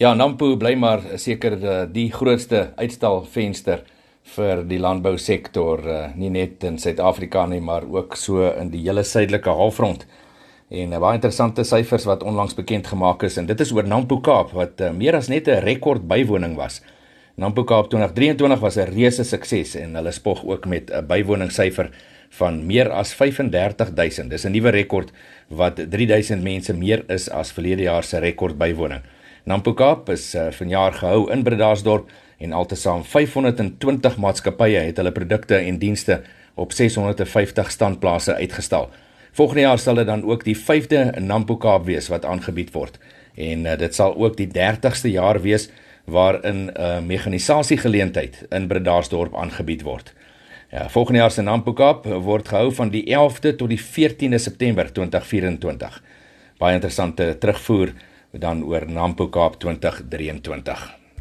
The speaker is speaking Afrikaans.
Ja, Nampo bly maar seker uh, die grootste uitstalvenster vir die landbousektor uh, nie net in Suid-Afrika nie, maar ook so in die hele suidelike halfrond. En uh, baie interessante syfers wat onlangs bekend gemaak is en dit is oor Nampo Kaap wat uh, meer as net 'n rekord bywoning was. Nampo Kaap 2023 was 'n reuse sukses en hulle spog ook met 'n bywoningssyfer van meer as 35000. Dis 'n nuwe rekord wat 3000 mense meer is as verlede jaar se rekord bywoning. Nampo Kaap is uh, vanjaar gehou in Bredasdorp en altesaam 520 maatskappye het hulle produkte en dienste op 650 standplase uitgestal. Volgende jaar sal dit dan ook die 5de Nampo Kaap wees wat aangebied word en uh, dit sal ook die 30ste jaar wees waarin 'n uh, mekanisasie geleentheid in Bredasdorp aangebied word. Ja, volgende jaar se Nampo Kaap word gehou van die 11de tot die 14de September 2024. Baie interessante terugvoer dan oor Nampo Kaap 2023.